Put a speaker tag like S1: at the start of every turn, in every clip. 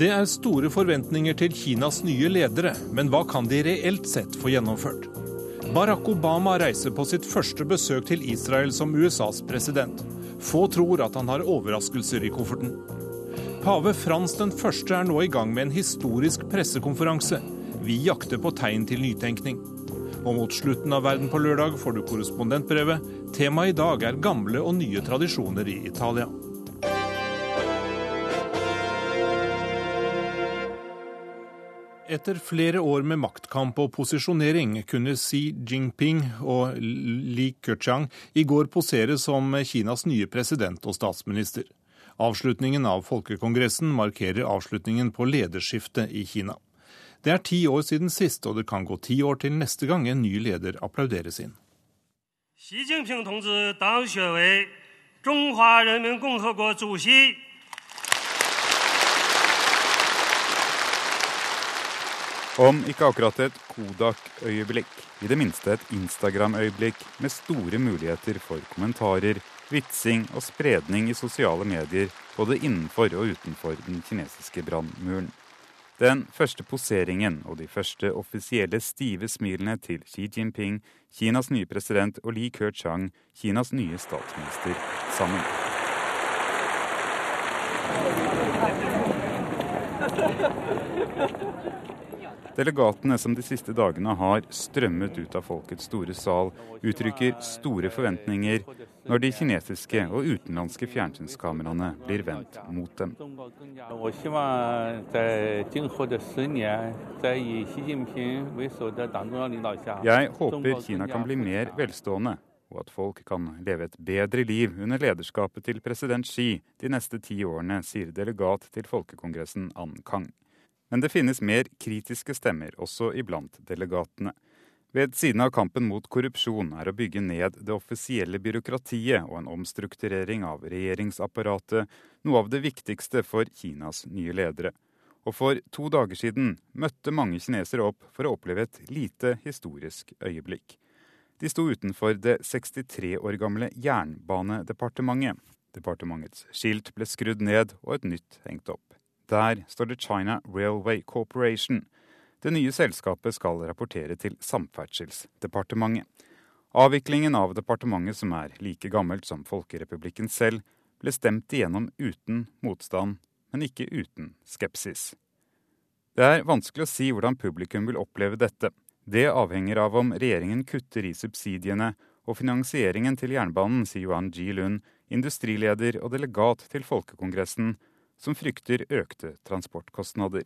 S1: Det er store forventninger til Kinas nye ledere, men hva kan de reelt sett få gjennomført? Barack Obama reiser på sitt første besøk til Israel som USAs president. Få tror at han har overraskelser i kofferten. Pave Frans den første er nå i gang med en historisk pressekonferanse. Vi jakter på tegn til nytenkning. Og mot slutten av Verden på lørdag får du korrespondentbrevet. Temaet i dag er gamle og nye tradisjoner i Italia. Etter flere år med maktkamp og posisjonering kunne Xi Jinping og Li Keqiang i går posere som Kinas nye president og statsminister. Avslutningen av folkekongressen markerer avslutningen på lederskiftet i Kina. Det er ti år siden sist, og det kan gå ti år til neste gang en ny leder applauderes inn. Xi Jinping 同志当选为中华人民共和国主席。
S2: Om ikke akkurat et Kodak-øyeblikk, i det minste et Instagram-øyeblikk med store muligheter for kommentarer, vitsing og spredning i sosiale medier både innenfor og utenfor den kinesiske brannmuren. Den første poseringen og de første offisielle stive smilene til Xi Jinping, Kinas nye president og Li Keqiang, Kinas nye statsminister, sammen. Delegatene som de siste dagene har strømmet ut av folkets store sal, uttrykker store forventninger når de kinesiske og utenlandske fjernsynskameraene blir vendt mot dem. Jeg håper Kina kan bli mer velstående, og at folk kan leve et bedre liv under lederskapet til president Xi de neste ti årene, sier delegat til folkekongressen An Kang. Men det finnes mer kritiske stemmer også iblant delegatene. Ved siden av kampen mot korrupsjon er å bygge ned det offisielle byråkratiet og en omstrukturering av regjeringsapparatet noe av det viktigste for Kinas nye ledere. Og for to dager siden møtte mange kinesere opp for å oppleve et lite historisk øyeblikk. De sto utenfor det 63 år gamle Jernbanedepartementet. Departementets skilt ble skrudd ned og et nytt hengt opp. Der står det China Railway Corporation. Det nye selskapet skal rapportere til Samferdselsdepartementet. Avviklingen av departementet, som er like gammelt som Folkerepublikken selv, ble stemt igjennom uten motstand, men ikke uten skepsis. Det er vanskelig å si hvordan publikum vil oppleve dette. Det avhenger av om regjeringen kutter i subsidiene og finansieringen til jernbanen, sier Yuan Ji Lun, industrileder og delegat til Folkekongressen, som frykter økte transportkostnader.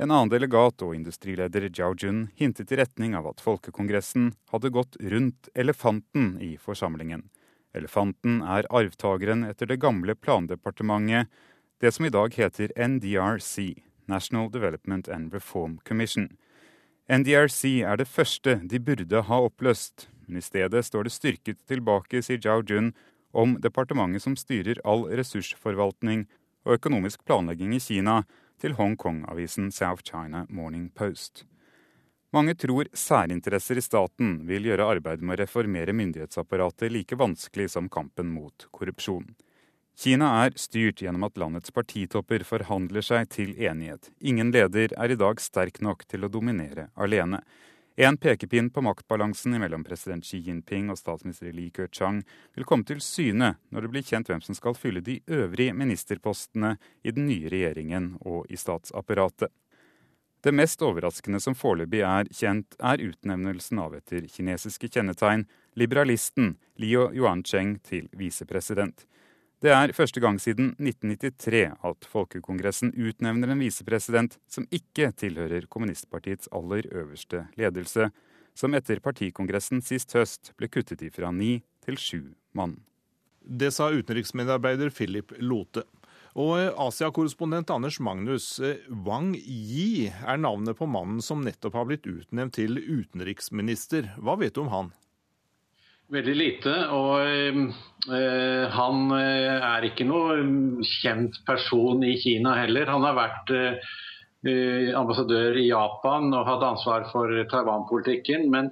S2: En annen delegat og industrileder Jiao Jun hintet i retning av at Folkekongressen hadde gått rundt elefanten i forsamlingen. Elefanten er arvtakeren etter det gamle plandepartementet, det som i dag heter NDRC, National Development and Reform Commission. NDRC er det første de burde ha oppløst, men i stedet står det styrket tilbake, sier Jiao Jun, om departementet som styrer all ressursforvaltning og økonomisk planlegging i Kina til Hongkong-avisen South China Morning Post. Mange tror særinteresser i staten vil gjøre arbeidet med å reformere myndighetsapparatet like vanskelig som kampen mot korrupsjon. Kina er styrt gjennom at landets partitopper forhandler seg til enighet. Ingen leder er i dag sterk nok til å dominere alene. En pekepinn på maktbalansen mellom president Xi Jinping og statsminister Li Keqiang vil komme til syne når det blir kjent hvem som skal fylle de øvrige ministerpostene i den nye regjeringen og i statsapparatet. Det mest overraskende som foreløpig er kjent, er utnevnelsen av etter kinesiske kjennetegn liberalisten Liu Yuancheng til visepresident. Det er første gang siden 1993 at Folkekongressen utnevner en visepresident som ikke tilhører kommunistpartiets aller øverste ledelse, som etter partikongressen sist høst ble kuttet ifra ni til sju mann.
S1: Det sa utenriksmedarbeider Philip Lote. Og Asia-korrespondent Anders Magnus, Wang Yi er navnet på mannen som nettopp har blitt utnevnt til utenriksminister. Hva vet du om han?
S3: Veldig lite. Og øh, han eh, er ikke noe kjent person i Kina heller. Han har vært øh, ambassadør i Japan og hatt ansvar for Taiwan-politikken. Men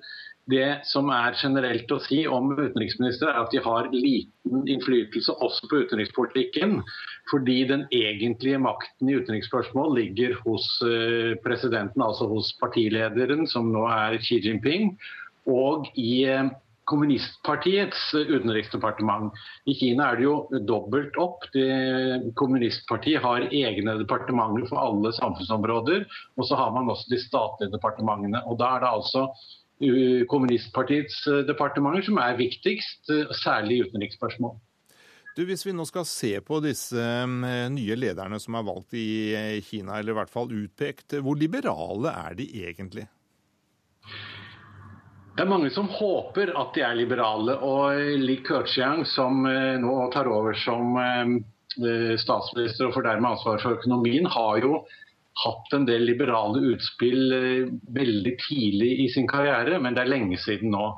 S3: Det som er generelt å si om utenriksministre, er at de har liten innflytelse også på utenrikspolitikken. Fordi den egentlige makten i utenriksspørsmål ligger hos presidenten, altså hos partilederen, som nå er Xi Jinping, og i kommunistpartiets utenriksdepartement. I Kina er det jo dobbelt opp. De, kommunistpartiet har egne departementer for alle samfunnsområder. Og så har man også de statlige departementene. Og da er det altså kommunistpartiets departementer som er viktigst, særlig i utenriksspørsmål.
S1: Du, hvis vi nå skal se på disse nye lederne som er valgt i Kina, eller i hvert fall utpekt, hvor liberale er de egentlig?
S3: Det er mange som håper at de er liberale. Og Li Keqiang, som nå tar over som statsminister og får dermed ansvar for økonomien, har jo hatt en del liberale utspill eh, veldig tidlig i sin karriere, men det er lenge siden nå.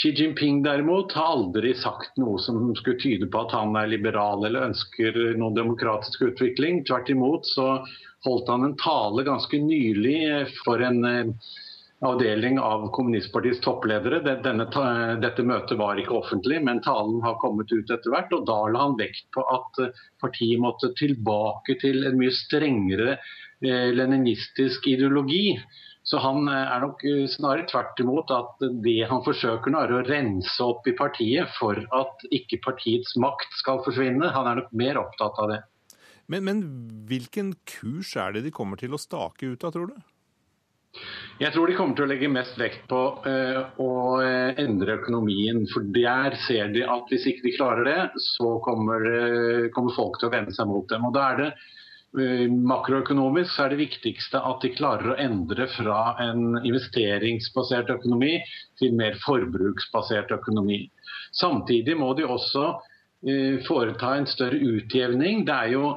S3: Xi Jinping derimot har aldri sagt noe som skulle tyde på at han er liberal eller ønsker noen demokratisk utvikling. Tvert imot så holdt han en tale ganske nylig eh, for en eh, avdeling av kommunistpartiets toppledere. Denne, dette møtet var ikke offentlig, men talen har kommet ut etter hvert. og Da la han vekt på at partiet måtte tilbake til en mye strengere Eh, leninistisk ideologi. Så han eh, er nok eh, snarere tvert imot at det han forsøker nå er å rense opp i partiet for at ikke partiets makt skal forsvinne. Han er nok mer opptatt av det.
S1: Men, men hvilken kurs er det de kommer til å stake ut av, tror du?
S3: Jeg tror de kommer til å legge mest vekt på uh, å endre økonomien. For der ser de at hvis ikke de klarer det, så kommer, uh, kommer folk til å vende seg mot dem. Og da er det Eh, makroøkonomisk er det viktigste at de klarer å endre fra en investeringsbasert økonomi til mer forbruksbasert økonomi. Samtidig må de også eh, foreta en større utjevning. Det er jo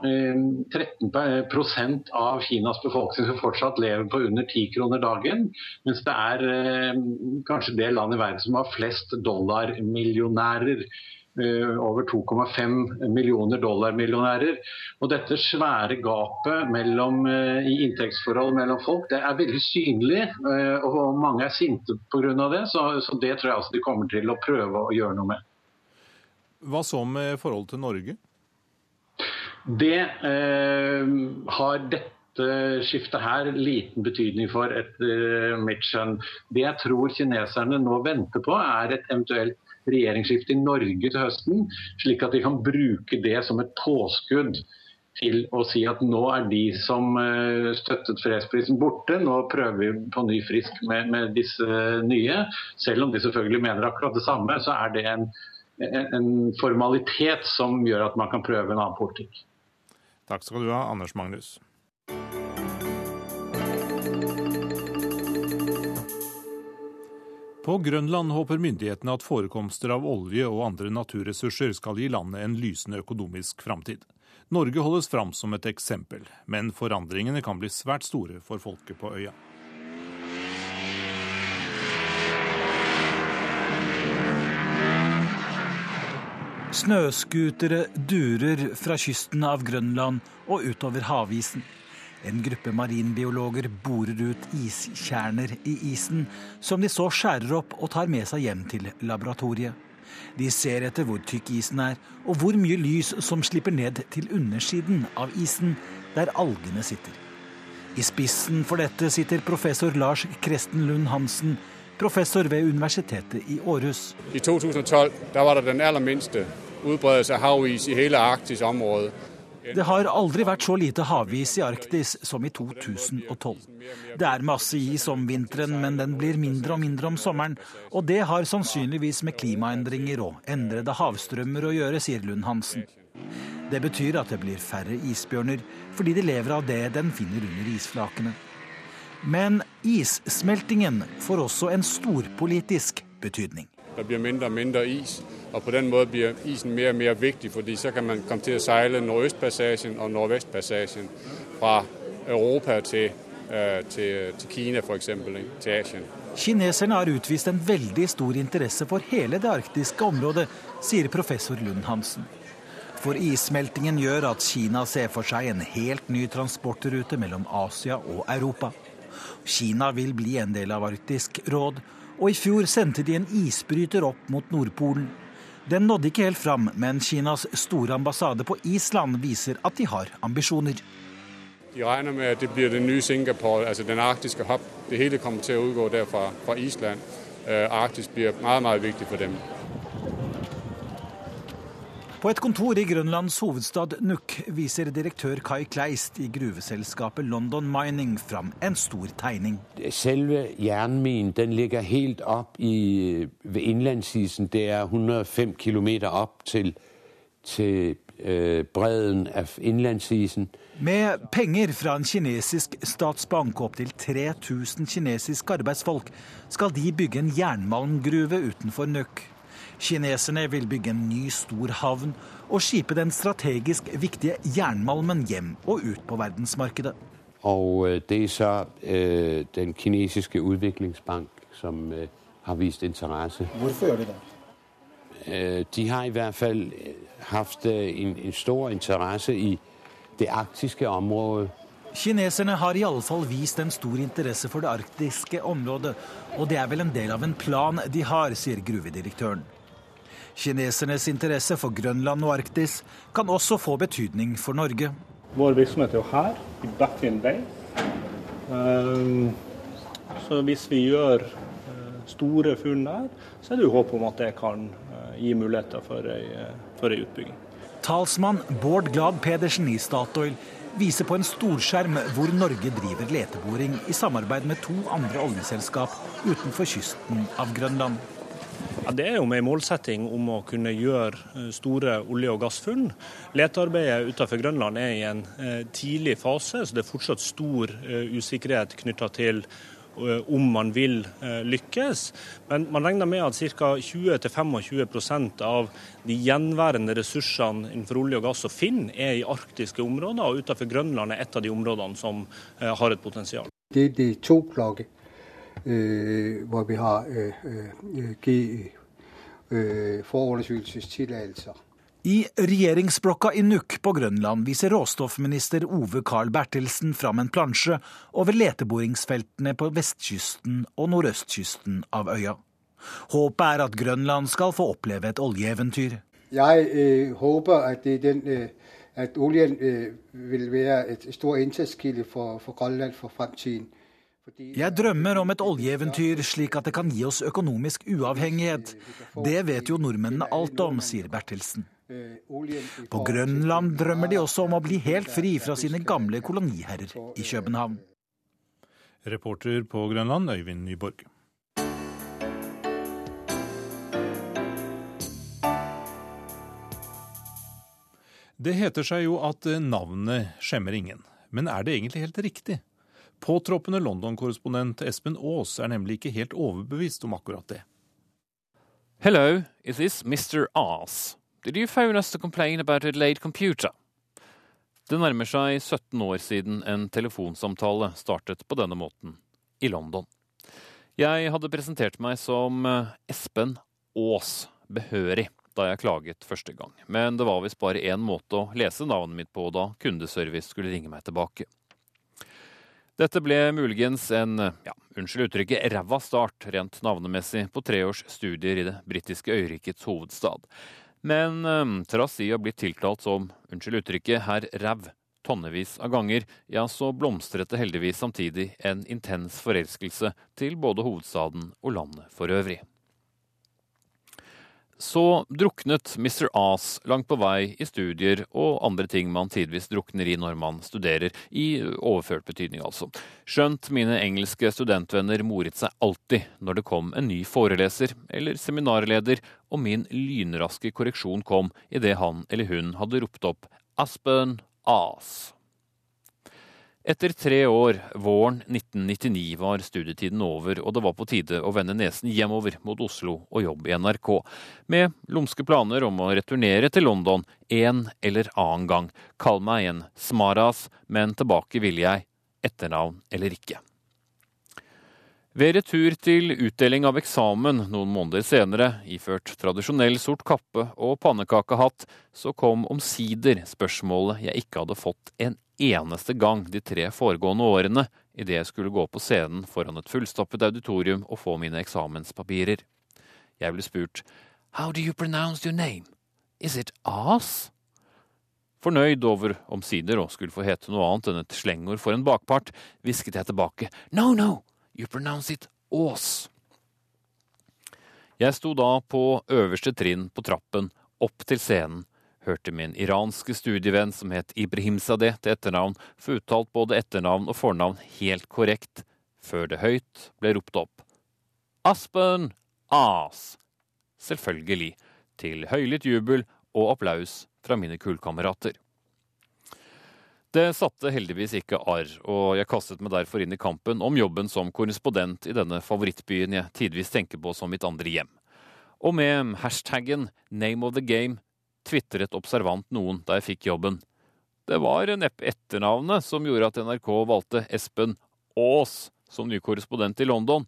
S3: 13 eh, av Kinas befolkning som fortsatt lever på under 10 kroner dagen. Mens det er kanskje det landet i verden som har flest dollarmillionærer. Eh, over 2,5 millioner dollar-millionærer. Og Dette svære gapet mellom, eh, i inntektsforhold mellom folk det er veldig synlig. Eh, og Mange er sinte pga. det, så, så det tror jeg altså de kommer til å prøve å gjøre noe med.
S1: Hva så med forhold til Norge?
S3: Det eh, har dette skiftet her liten betydning for, etter mitt skjønn. Det jeg tror kineserne nå venter på, er et eventuelt regjeringsskifte i Norge til høsten, slik at de kan bruke det som et påskudd til å si at nå er de som eh, støttet fredsprisen borte, nå prøver vi på ny frisk med, med disse nye. Selv om de selvfølgelig mener akkurat det samme, så er det en, en formalitet som gjør at man kan prøve en annen politikk.
S1: Takk skal du ha, Anders Magnus. På Grønland håper myndighetene at forekomster av olje og andre naturressurser skal gi landet en lysende økonomisk framtid. Norge holdes fram som et eksempel, men forandringene kan bli svært store for folket på øya.
S4: Snøscootere durer fra kysten av Grønland og utover havisen. En gruppe marinbiologer borer ut iskjerner i isen, som de så skjærer opp og tar med seg hjem til laboratoriet. De ser etter hvor tykk isen er, og hvor mye lys som slipper ned til undersiden av isen, der algene sitter. I spissen for dette sitter professor Lars Kresten Lund Hansen, professor ved Universitetet i Århus.
S5: I 2012 var det den aller minste utbredelse av havis i hele Arktis-området.
S4: Det har aldri vært så lite havis i Arktis som i 2012. Det er masse is om vinteren, men den blir mindre og mindre om sommeren. Og det har sannsynligvis med klimaendringer og endrede havstrømmer å gjøre, sier Lund Hansen. Det betyr at det blir færre isbjørner, fordi de lever av det den finner under isflakene. Men issmeltingen får også en storpolitisk betydning.
S5: Det blir mindre og mindre is. Og på den måten blir isen mer og mer viktig, fordi så kan man komme til å seile Nordøstpassasjen og Nordvestpassasjen fra Europa til, uh, til, til Kina f.eks., til Asien.
S4: Kineserne har utvist en veldig stor interesse for hele det arktiske området, sier professor Lund Hansen. For issmeltingen gjør at Kina ser for seg en helt ny transportrute mellom Asia og Europa. Kina vil bli en del av Arktisk råd, Og i fjor sendte de en isbryter opp mot Nordpolen. Den nådde ikke helt fram, men Kinas store ambassade på Island viser at de har ambisjoner.
S5: De regner med at det blir den nye Singapore, altså den arktiske hub. Det hele kommer til å utgå der fra, Island. Uh, Arktis blir meget, meget viktig for dem.
S4: På et kontor i Grønlands hovedstad Nuuk viser direktør Kai Kleist i gruveselskapet London Mining fram en stor tegning.
S6: Selve jernminen ligger helt opp i, ved innlandsisen. Det er 105 km opp til, til øh, bredden av innlandsisen.
S4: Med penger fra en kinesisk statsbank og opptil 3000 kinesiske arbeidsfolk skal de bygge en jernmalmgruve utenfor Nuuk. Kineserne vil bygge en ny, stor havn og skipe den strategisk viktige jernmalmen hjem og ut på verdensmarkedet.
S6: Og øh, det er så eh, den kinesiske utviklingsbank som eh, har vist interesse.
S4: Hvorfor gjør de det?
S6: Eh, de har i hvert fall hatt en, en stor interesse i det arktiske området.
S4: Kineserne har i alle fall vist en stor interesse for det arktiske området, og det er vel en del av en plan de har, sier gruvedirektøren. Kinesernes interesse for Grønland og Arktis kan også få betydning for Norge.
S7: Vår virksomhet er jo her, i Baffin Bay. Ehm, så hvis vi gjør eh, store funn der, så er det jo håp om at det kan eh, gi muligheter for ei, eh, for ei utbygging.
S4: Talsmann Bård Glad Pedersen i Statoil viser på en storskjerm hvor Norge driver leteboring i samarbeid med to andre oljeselskap utenfor kysten av Grønland.
S7: Ja, det er jo med målsetting om å kunne gjøre eh, store olje- og gassfunn. Letearbeidet utenfor Grønland er i en eh, tidlig fase, så det er fortsatt stor eh, usikkerhet knytta til om man vil lykkes. Men man regner med at ca. 20-25% av de gjenværende ressursene innenfor olje og gass og finn er i arktiske områder, og utenfor Grønland er et av de områdene som har et potensial.
S8: Det er de to klokker Øh, hvor vi har øh, øh, gitt forundersøkelsestillatelser.
S4: I regjeringsblokka i Nuuk på Grønland viser råstoffminister Ove Carl Bertelsen fram en plansje over leteboringsfeltene på vestkysten og nordøstkysten av øya. Håpet er at Grønland skal få oppleve et oljeeventyr.
S8: Jeg eh, håper at, den, eh, at oljen eh, vil være et stor inntektskilde for, for Grønland for fremtiden.
S4: Jeg drømmer om et oljeeventyr slik at det kan gi oss økonomisk uavhengighet. Det vet jo nordmennene alt om, sier Bertelsen. På Grønland drømmer de også om å bli helt fri fra sine gamle koloniherrer i København.
S1: Reporter på Grønland, Øyvind Nyborg. Det heter seg jo at navnet skjemmer ingen. Men er det egentlig helt riktig? Påtroppende London-korrespondent Espen Aas er nemlig ikke helt overbevist om akkurat det.
S9: Hello, is this Mr. Aas? Did you phone us to complain about a delayed computer? Det nærmer seg 17 år siden en telefonsamtale startet på denne måten i London. Jeg hadde presentert meg som eh, Espen Aas, behørig, da jeg klaget første gang. Men det var visst bare én måte å lese navnet mitt på da kundeservice skulle ringe meg tilbake. Dette ble muligens en, ja, unnskyld uttrykket, ræva start rent navnemessig på tre års studier i det britiske øyrikets hovedstad. Men um, trass i å blitt tiltalt som, unnskyld uttrykket, herr Ræv tonnevis av ganger, ja, så blomstret det heldigvis samtidig en intens forelskelse til både hovedstaden og landet for øvrig. Så druknet Mr. As langt på vei i studier og andre ting man tidvis drukner i når man studerer, i overført betydning altså. Skjønt mine engelske studentvenner moret seg alltid når det kom en ny foreleser eller seminarleder, og min lynraske korreksjon kom idet han eller hun hadde ropt opp Aspen Aas. Etter tre år, våren 1999, var studietiden over, og det var på tide å vende nesen hjemover mot Oslo og jobb i NRK, med lumske planer om å returnere til London en eller annen gang. Kall meg en smaras, men tilbake vil jeg, etternavn eller ikke. Ved retur til utdeling av eksamen noen måneder senere, iført tradisjonell sort kappe og pannekakehatt, så kom omsider spørsmålet jeg ikke hadde fått en eneste gang de tre foregående årene idet jeg skulle gå på scenen foran et fullstappet auditorium og få mine eksamenspapirer. Jeg ble spurt How do you pronounce your name? Is it As? Fornøyd over omsider å skulle få hete noe annet enn et slengord for en bakpart, hvisket jeg tilbake No, no! You pronounce it Ås. Jeg sto da på øverste trinn på trappen opp til scenen, hørte min iranske studievenn som het Ibrahimzadeh til etternavn, få uttalt både etternavn og fornavn helt korrekt, før det høyt ble ropt opp. Aspen As! Selvfølgelig, til høylytt jubel og applaus fra mine kullkamerater. Det satte heldigvis ikke arr, og jeg kastet meg derfor inn i kampen om jobben som korrespondent i denne favorittbyen jeg tidvis tenker på som mitt andre hjem. Og med hashtaggen 'name of the game' tvitret observant noen da jeg fikk jobben. Det var neppe etternavnet som gjorde at NRK valgte Espen Aas som ny korrespondent i London.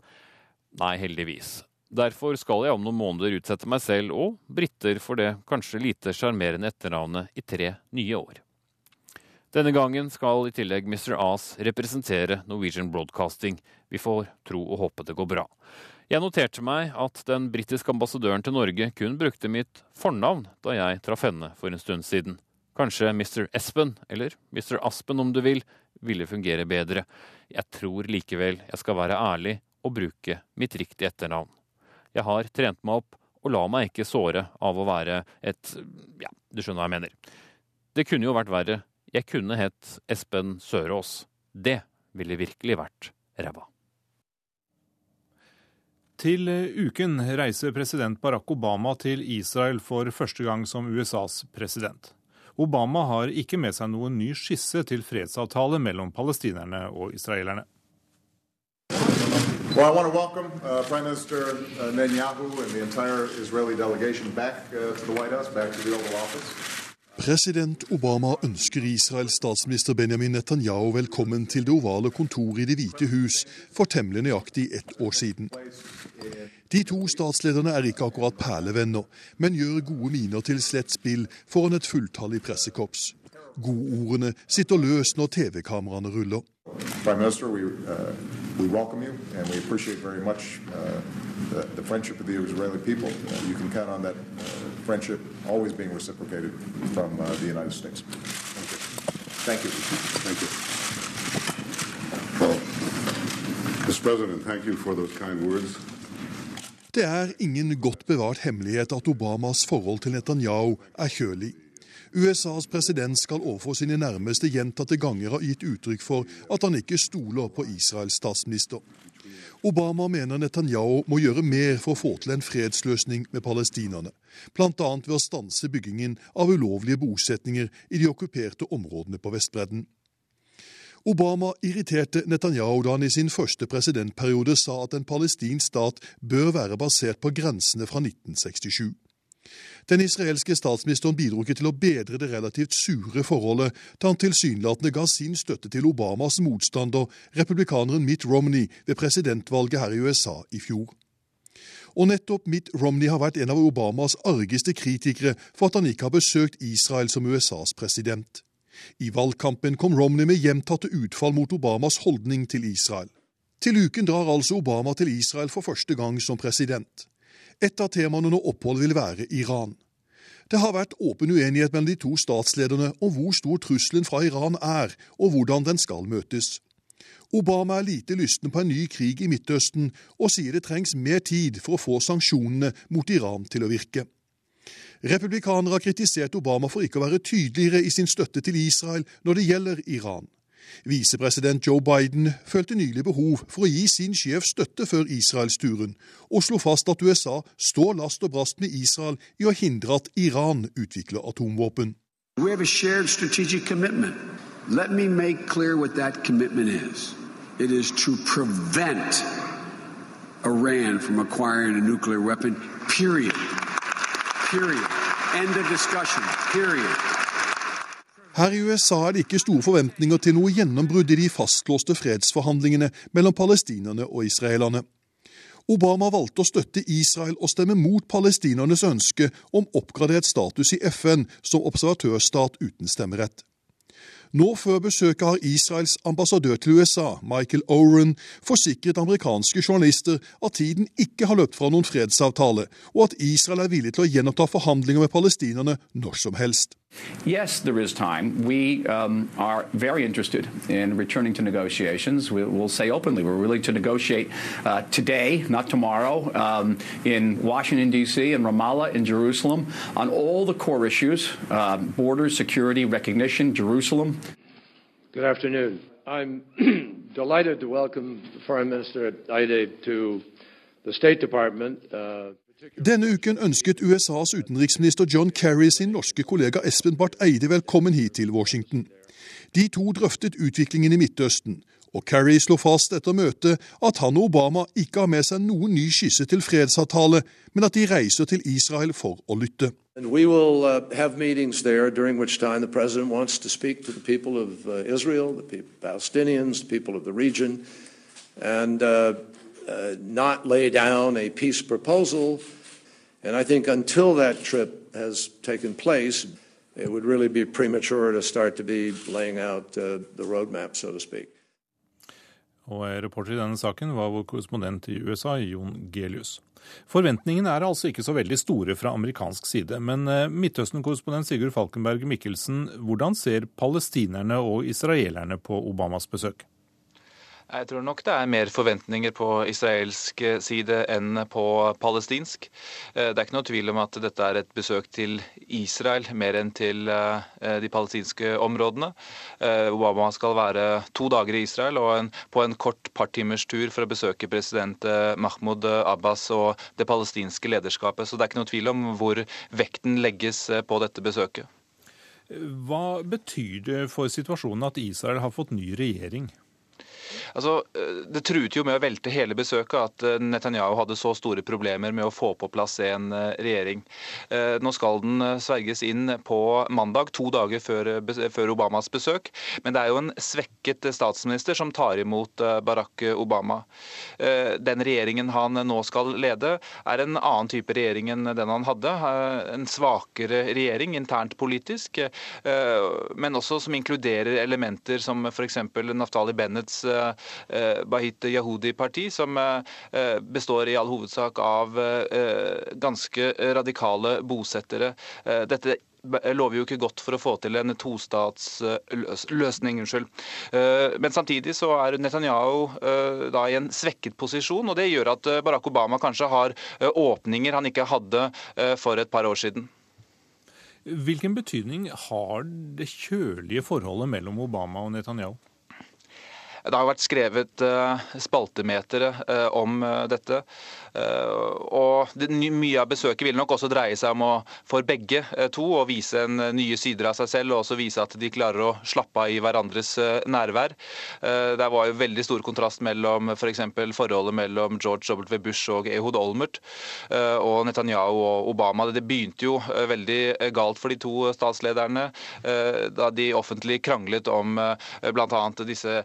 S9: Nei, heldigvis. Derfor skal jeg om noen måneder utsette meg selv og briter for det kanskje lite sjarmerende etternavnet i tre nye år. Denne gangen skal i tillegg Mr. Aas representere Norwegian Broadcasting. Vi får tro og håpe det går bra. Jeg noterte meg at den britiske ambassadøren til Norge kun brukte mitt fornavn da jeg traff henne for en stund siden. Kanskje Mr. Espen, eller Mr. Aspen om du vil, ville fungere bedre. Jeg tror likevel jeg skal være ærlig og bruke mitt riktige etternavn. Jeg har trent meg opp og la meg ikke såre av å være et ja, du skjønner hva jeg mener. Det kunne jo vært verre jeg kunne hett Espen Sørås. Det ville virkelig vært ræva.
S1: Til uken reiser president Barack Obama til Israel for første gang som USAs president. Obama har ikke med seg noen ny skisse til fredsavtale mellom palestinerne og israelerne.
S10: Well, I want to welcome uh, Prime Minister uh, Netanyahu and the entire Israeli delegation back uh, to the White House, back to the Oval Office.
S11: President Obama ønsker Israels statsminister Benjamin Netanyahu velkommen til det ovale kontoret i Det hvite hus for temmelig nøyaktig ett år siden. De to statslederne er ikke akkurat perlevenner, men gjør gode miner til slett spill foran et fulltallig pressekorps. Godordene sitter løst når TV-kameraene ruller.
S10: Thank you. Thank you.
S12: Well, Mr. President, thank you for those kind words.
S11: Det er ingen godt bevart hemmelighet at Obamas forhold til Netanyahu er kjølig. USAs president skal overfor sine nærmeste gjentatte ganger ha gitt uttrykk for at han ikke stoler på Israels statsminister. Obama mener Netanyahu må gjøre mer for å få til en fredsløsning med palestinerne, bl.a. ved å stanse byggingen av ulovlige bosetninger i de okkuperte områdene på Vestbredden. Obama irriterte Netanyahu da han i sin første presidentperiode sa at en palestinsk stat bør være basert på grensene fra 1967. Den israelske statsministeren bidro ikke til å bedre det relativt sure forholdet da han tilsynelatende ga sin støtte til Obamas motstander, republikaneren Mitt Romney, ved presidentvalget her i USA i fjor. Og nettopp Mitt Romney har vært en av Obamas argeste kritikere for at han ikke har besøkt Israel som USAs president. I valgkampen kom Romney med gjentatte utfall mot Obamas holdning til Israel. Til uken drar altså Obama til Israel for første gang som president. Et av temaene under opphold vil være Iran. Det har vært åpen uenighet mellom de to statslederne om hvor stor trusselen fra Iran er, og hvordan den skal møtes. Obama er lite lysten på en ny krig i Midtøsten, og sier det trengs mer tid for å få sanksjonene mot Iran til å virke. Republikanere har kritisert Obama for ikke å være tydeligere i sin støtte til Israel når det gjelder Iran. Visepresident Joe Biden følte nylig behov for å gi sin sjef støtte før Israelsturen, og slo fast at USA står last og brast med Israel i å hindre at Iran utvikler atomvåpen.
S13: We have a shared strategic commitment. Let me make clear what that commitment is. It is to prevent Iran from acquiring a nuclear weapon, period. Period.
S11: Her i USA er det ikke store forventninger til noe gjennombrudd i de fastlåste fredsforhandlingene mellom palestinerne og israelerne. Obama valgte å støtte Israel og stemme mot palestinernes ønske om oppgradert status i FN som observatørstat uten stemmerett. Nå før besøket har Israels ambassadør til USA, Michael Oren, forsikret amerikanske journalister at tiden ikke har løpt fra noen fredsavtale, og at Israel er villig til å gjenoppta forhandlinger med palestinerne når som helst.
S14: Yes, there is time. We um, are very interested in returning to negotiations. We, will say openly we're willing to negotiate uh, today, not tomorrow, um, in Washington, D.C., and Ramallah, in Jerusalem, on all the core issues uh, borders, security, recognition, Jerusalem.
S15: Good afternoon. I'm delighted to welcome Foreign Minister Aide to the State Department. Uh,
S11: Denne uken ønsket USAs utenriksminister John Kerry sin norske kollega Espen Barth Eide velkommen hit til Washington. De to drøftet utviklingen i Midtøsten, og Kerry slo fast etter møtet at han og Obama ikke har med seg noen ny skisse til fredsavtale, men at de reiser til Israel for å lytte.
S15: Will uh, to to uh, Israel, and uh, uh, not lay down a peace proposal. And I think until that trip has taken place, it would really be premature to start to be laying out uh, the roadmap, so to speak.
S1: Og Reporter i denne saken var vår korrespondent i USA, Jon Gelius. Forventningene er altså ikke så veldig store fra amerikansk side. Men eh, Midtøsten-korrespondent Sigurd Falkenberg Mikkelsen, hvordan ser palestinerne og israelerne på Obamas besøk?
S16: Jeg tror nok det er mer forventninger på israelsk side enn på palestinsk. Eh, det er ikke noe tvil om at dette er et besøk til Israel mer enn til eh, de palestinske områdene. Eh, Obama skal være to dager i Israel og en, på en kort partimerstur for å besøke president Mahmoud Abbas og det palestinske lederskapet. Så det er ikke noe tvil om hvor vekten legges på dette besøket.
S1: Hva betyr det for situasjonen at Israel har fått ny regjering?
S16: Altså, eh, Det truet jo med å velte hele besøket at eh, Netanyahu hadde så store problemer med å få på plass en eh, regjering. Nå skal den sverges inn på mandag, to dager før, Obamas besøk. Men det er jo en svekket statsminister som tar imot Barack Obama. Den regjeringen han nå skal lede, er en annen type regjering enn den han hadde. En svakere regjering internt politisk, men også som inkluderer elementer som f.eks. Naftali Bennets Bahit Yahudi-parti, som eh, består i all hovedsak av eh, ganske radikale bosettere. Dette lover jo ikke godt for å få til en tostatsløsning. unnskyld. Men samtidig så er Netanyahu da i en svekket posisjon, og det gjør at Barack Obama kanskje har åpninger han ikke hadde for et par år siden.
S1: Hvilken betydning har det kjølige forholdet mellom Obama og Netanyahu?
S16: Det har vært skrevet eh, spaltemetere eh, om eh, dette. Og Mye av besøket vil nok også dreie seg om å for begge to å vise en nye sider av seg selv, og også vise at de klarer å slappe av i hverandres nærvær. Det var jo veldig stor kontrast mellom f.eks. For forholdet mellom George W. Bush og Ehud Olmert og Netanyahu og Obama. Det begynte jo veldig galt for de to statslederne da de offentlig kranglet om bl.a. disse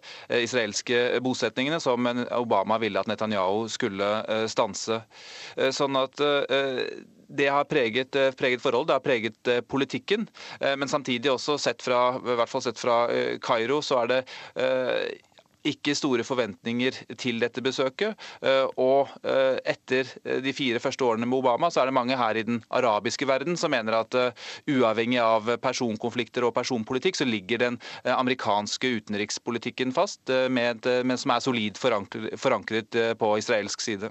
S16: israelske bosetningene, som Obama ville at Netanyahu skulle eh, stanse. Eh, sånn at eh, det har preget, preget forhold, det har preget politikken. Men samtidig også sett fra, i hvert fall sett fra Kairo, så er det ikke store forventninger til dette besøket. Eh, og eh, etter de fire første årene med Obama, så er det mange her i den arabiske verden som mener at eh, uavhengig av personkonflikter og personpolitikk, så ligger den amerikanske utenrikspolitikken fast, men som er solid forankret på israelsk side.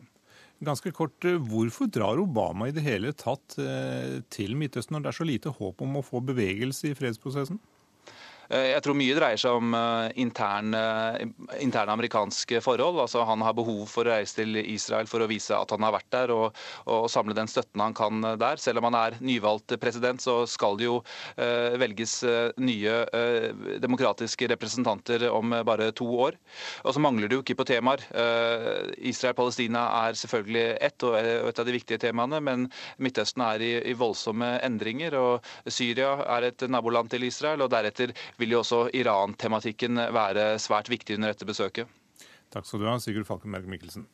S1: Ganske kort, Hvorfor drar Obama i det hele tatt til Midtøsten når det er så lite håp om å få bevegelse i fredsprosessen?
S16: Jeg tror mye dreier seg om interne, interne amerikanske forhold. Altså, han har behov for å reise til Israel for å vise at han har vært der, og, og samle den støtten han kan der. Selv om han er nyvalgt president, så skal det jo velges nye demokratiske representanter om bare to år. Og så mangler det jo ikke på temaer. Israel-Palestina er selvfølgelig ett og et av de viktige temaene, men Midtøsten er i, i voldsomme endringer. og Syria er et naboland til Israel, og deretter vil jo også Iran-tematikken være svært viktig under dette besøket.
S1: Takk skal du ha, Sigurd Falkenberg Mikkelsen.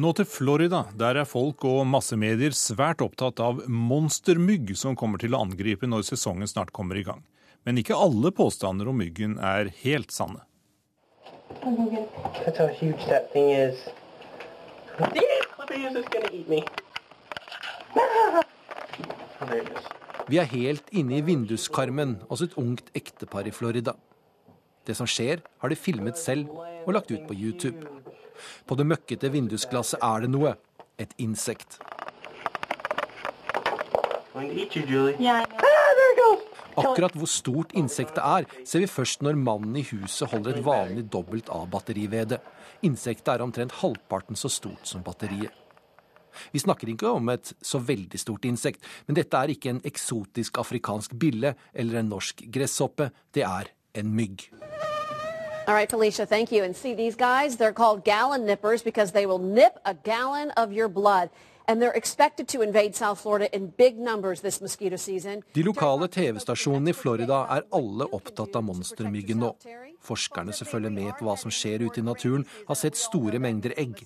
S1: Nå til Florida. Der er folk og massemedier svært opptatt av monstermygg som kommer til å angripe når sesongen snart kommer i gang. Men ikke alle påstander om myggen er helt sanne.
S17: Vi er helt inne i vinduskarmen hos et ungt ektepar i Florida. Det som skjer, har de filmet selv og lagt ut på YouTube. På det møkkete vindusglasset er det noe. Et insekt. Akkurat hvor stort insektet er, ser vi først når mannen i huset holder et vanlig dobbelt A-batteri ved det. Insektet er omtrent halvparten så stort som batteriet. Vi snakker ikke om et så veldig stort insekt, men dette er ikke en eksotisk afrikansk bille eller en norsk gresshoppe. Det er en mygg.
S18: All right, Felicia, thank you. And see these guys? They're called gallon nippers because they will nip a gallon of your blood.
S17: De lokale TV-stasjonene i Florida er alle opptatt av monstermyggen nå. Forskerne som følger med på hva som skjer ute i naturen, har sett store mengder egg.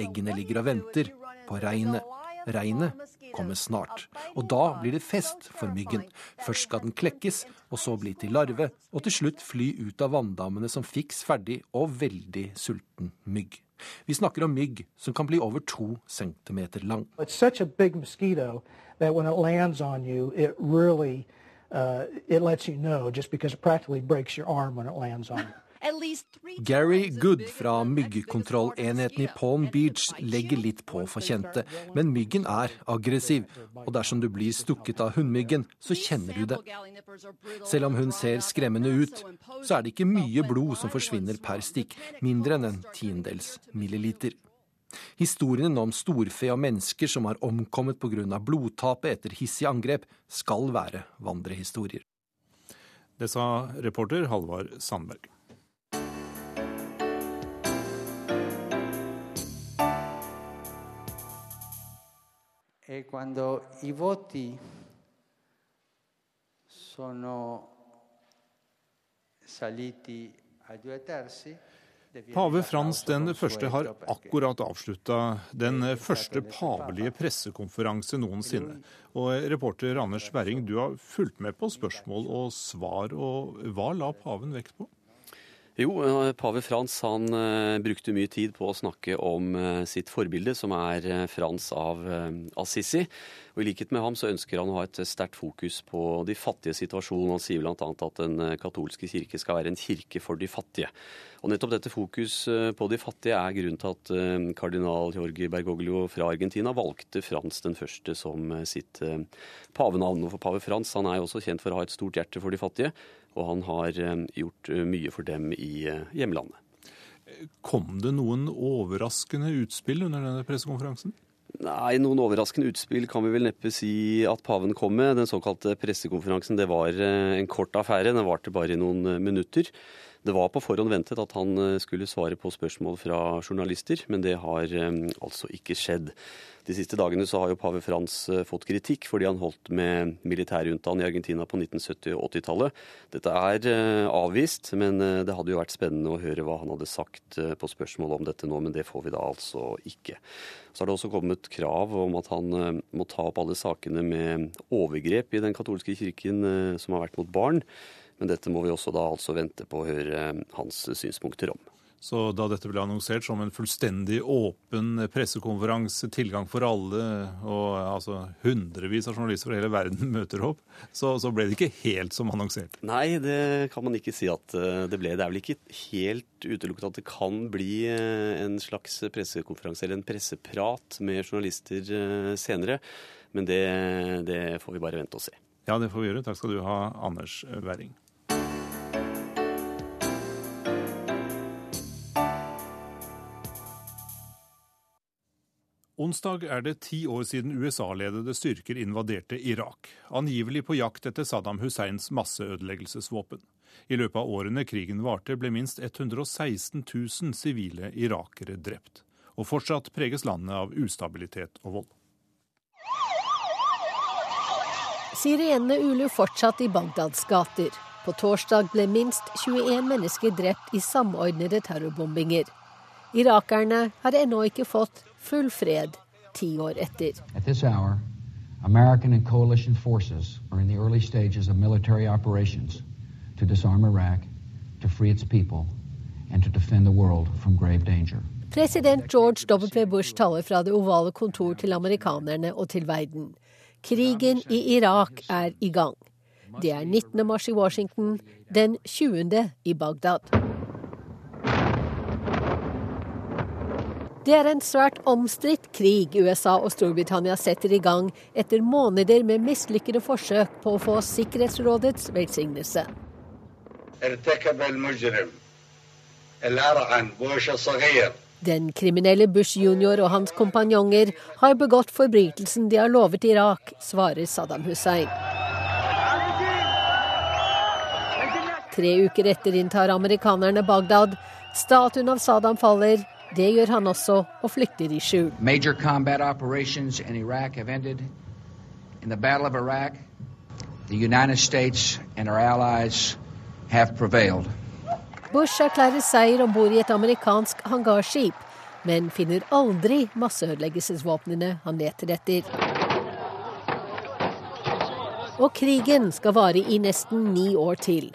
S17: Eggene ligger og venter på regnet. Regnet kommer snart. Og da blir det fest for myggen. Først skal den klekkes, og så bli til larve, og til slutt fly ut av vanndammene som fiks ferdig og veldig sulten mygg. Vi snakker om mygg som kan bli over to centimeter lang.
S19: Uh, it lets you know just because it practically breaks your arm when it lands on you.
S17: Gary Good fra myggkontrollenheten i Palm Beach legger litt på for kjente, men myggen er aggressiv, og dersom du blir stukket av hunnmyggen, så kjenner du det. Selv om hun ser skremmende ut, så er det ikke mye blod som forsvinner per stikk, mindre enn en tiendedels milliliter. Historien om storfe og mennesker som har omkommet pga. blodtapet etter hissige angrep, skal være vandrehistorier.
S1: Det sa reporter Halvard Sandberg.
S20: E quando i voti sono saliti a due terzi
S1: Pave Frans den første har akkurat avslutta den første pavelige pressekonferanse noensinne. Og reporter Anders Werring, du har fulgt med på spørsmål og svar, og hva la paven vekt på?
S21: Jo, eh, pave Frans han uh, brukte mye tid på å snakke om uh, sitt forbilde, som er Frans av Assisi. Og I likhet med ham så ønsker han å ha et sterkt fokus på de fattige situasjonen. Han sier bl.a. at den katolske kirke skal være en kirke for de fattige. Og Nettopp dette fokus på de fattige er grunnen til at kardinal Jorge Bergoglio fra Argentina valgte Frans den første som sitt pavenavn. Og for pave Frans han er jo også kjent for å ha et stort hjerte for de fattige og han har eh, gjort eh, mye for dem i eh, hjemlandet.
S1: Kom det noen overraskende utspill under denne pressekonferansen?
S21: Nei, noen overraskende utspill kan vi vel neppe si at paven kom med. Den såkalte pressekonferansen det var en kort affære. Den varte bare i noen minutter. Det var på forhånd ventet at han skulle svare på spørsmål fra journalister, men det har altså ikke skjedd. De siste dagene så har jo pave Frans eh, fått kritikk fordi han holdt med militærjuntaen i Argentina på 1970- og 80-tallet. Dette er eh, avvist, men eh, det hadde jo vært spennende å høre hva han hadde sagt på spørsmål om dette nå, men det får vi da altså ikke. Så har det også kommet krav om at han må ta opp alle sakene med overgrep i den katolske kirken som har vært mot barn. Men dette må vi også da altså vente på å høre hans synspunkter om.
S1: Så da dette ble annonsert som en fullstendig åpen pressekonferanse, tilgang for alle, og altså hundrevis av journalister fra hele verden møter opp, så, så, ble det ikke helt som annonsert?
S21: Nei, det kan man ikke si at eh, det ble. Det er vel ikke helt utelukket at det kan bli eh, en slags pressekonferanse eller en presseprat med journalister eh, senere. Men det, det får vi bare vente og se.
S1: Ja, det får vi gjøre. Takk skal du ha, Anders Werring. Onsdag er det ti år siden USA-ledede styrker invaderte Irak, angivelig på jakt etter Saddam Husseins masseødeleggelsesvåpen. I løpet av årene krigen varte, ble minst 116 000 sivile irakere drept. Og fortsatt preges landet av ustabilitet og vold.
S22: Sirenene uler fortsatt i Bagdads gater. På torsdag ble minst 21 mennesker drept i samordnede terrorbombinger. Irakerne har ennå ikke fått full fred ti år etter.
S23: Hour, American and coalition forces are in the early stages of military operations to disarm Iraq, to free its people, and to defend the world from grave danger.
S22: President George W. Bush taler fra det ovale kontor til amerikanerne og til verden. Krigen i Irak er i gang. Det er 19. mars i Washington, den 20. i Bagdad. Det er en svært omstridt krig USA og Storbritannia setter i gang etter måneder med mislykkede forsøk på å få Sikkerhetsrådets velsignelse. Den kriminelle Bush jr. og hans kompanjonger har begått forbrytelsen de har lovet Irak, svarer Saddam Hussein. Tre uker etter inntar amerikanerne Bagdad. Statuen av Saddam faller, det gjør han også, og flykter i skjul. Major combat operations in Iraq have ended. In the Battle of Iraq, the United States and our allies have prevailed. Bush erklærer seier om bord i et amerikansk hangarskip, men finner aldri masseødeleggelsesvåpnene han leter etter. Og krigen skal vare i nesten ni år til.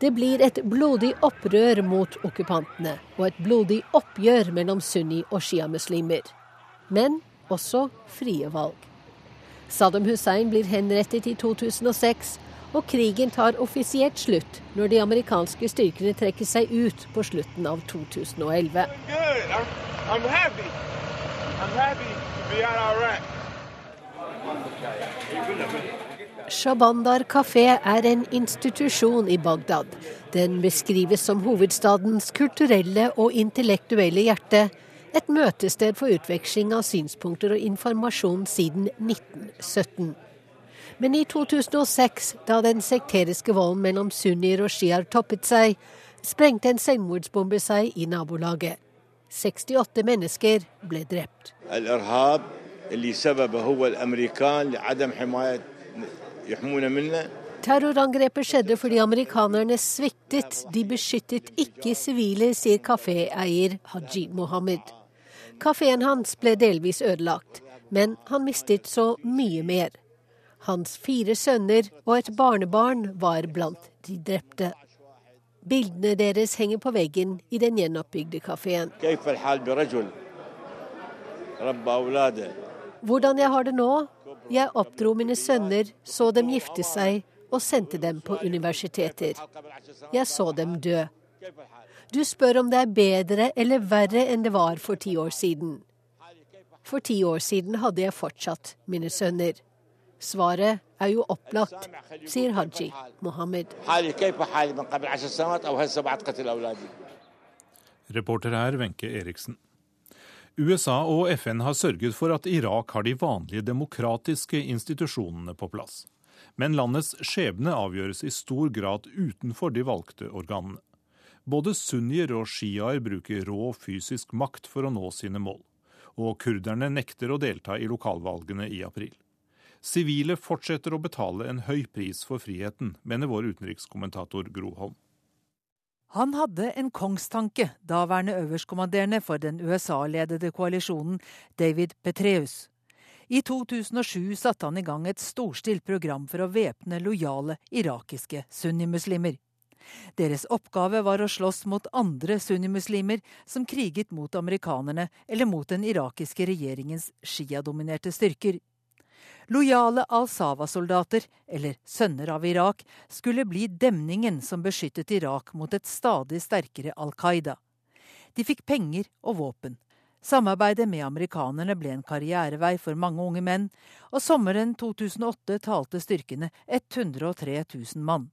S22: Det blir et blodig opprør mot okkupantene, og et blodig oppgjør mellom sunni- og sjiamuslimer. Men også frie valg. Saddam Hussein blir henrettet i 2006, og krigen tar offisielt slutt når de amerikanske styrkene trekker seg ut på slutten av 2011. I'm Shabandar kafé er en institusjon i Bagdad. Den beskrives som hovedstadens kulturelle og intellektuelle hjerte. Et møtested for utveksling av synspunkter og informasjon siden 1917. Men i 2006, da den sekteriske volden mellom sunnier og sjiaer toppet seg, sprengte en selvmordsbombe seg i nabolaget. 68 mennesker ble drept. Terrorangrepet skjedde fordi amerikanerne sviktet. De beskyttet ikke sivile, sier kaféeier Haji Mohammed. Kafeen hans ble delvis ødelagt, men han mistet så mye mer. Hans fire sønner og et barnebarn var blant de drepte. Bildene deres henger på veggen i den gjenoppbygde kafeen. Hvordan jeg har det nå? Jeg oppdro mine sønner, så dem gifte seg og sendte dem på universiteter. Jeg så dem dø. Du spør om det er bedre eller verre enn det var for ti år siden. For ti år siden hadde jeg fortsatt mine sønner. Svaret er jo opplagt, sier Haji Mohammed.
S1: Reporter her Wenche Eriksen. USA og FN har sørget for at Irak har de vanlige demokratiske institusjonene på plass. Men landets skjebne avgjøres i stor grad utenfor de valgte organene. Både sunnier og sjiaer bruker rå fysisk makt for å nå sine mål. Og kurderne nekter å delta i lokalvalgene i april. Sivile fortsetter å betale en høy pris for friheten, mener vår utenrikskommentator Gro Holm.
S24: Han hadde en kongstanke, daværende øverstkommanderende for den USA-ledede koalisjonen, David Petreus. I 2007 satte han i gang et storstilt program for å væpne lojale irakiske sunnimuslimer. Deres oppgave var å slåss mot andre sunnimuslimer som kriget mot amerikanerne eller mot den irakiske regjeringens sjiadominerte styrker. Lojale al-Sawa-soldater, eller sønner av Irak, skulle bli demningen som beskyttet Irak mot et stadig sterkere Al Qaida. De fikk penger og våpen. Samarbeidet med amerikanerne ble en karrierevei for mange unge menn, og sommeren 2008 talte styrkene 103 000 mann.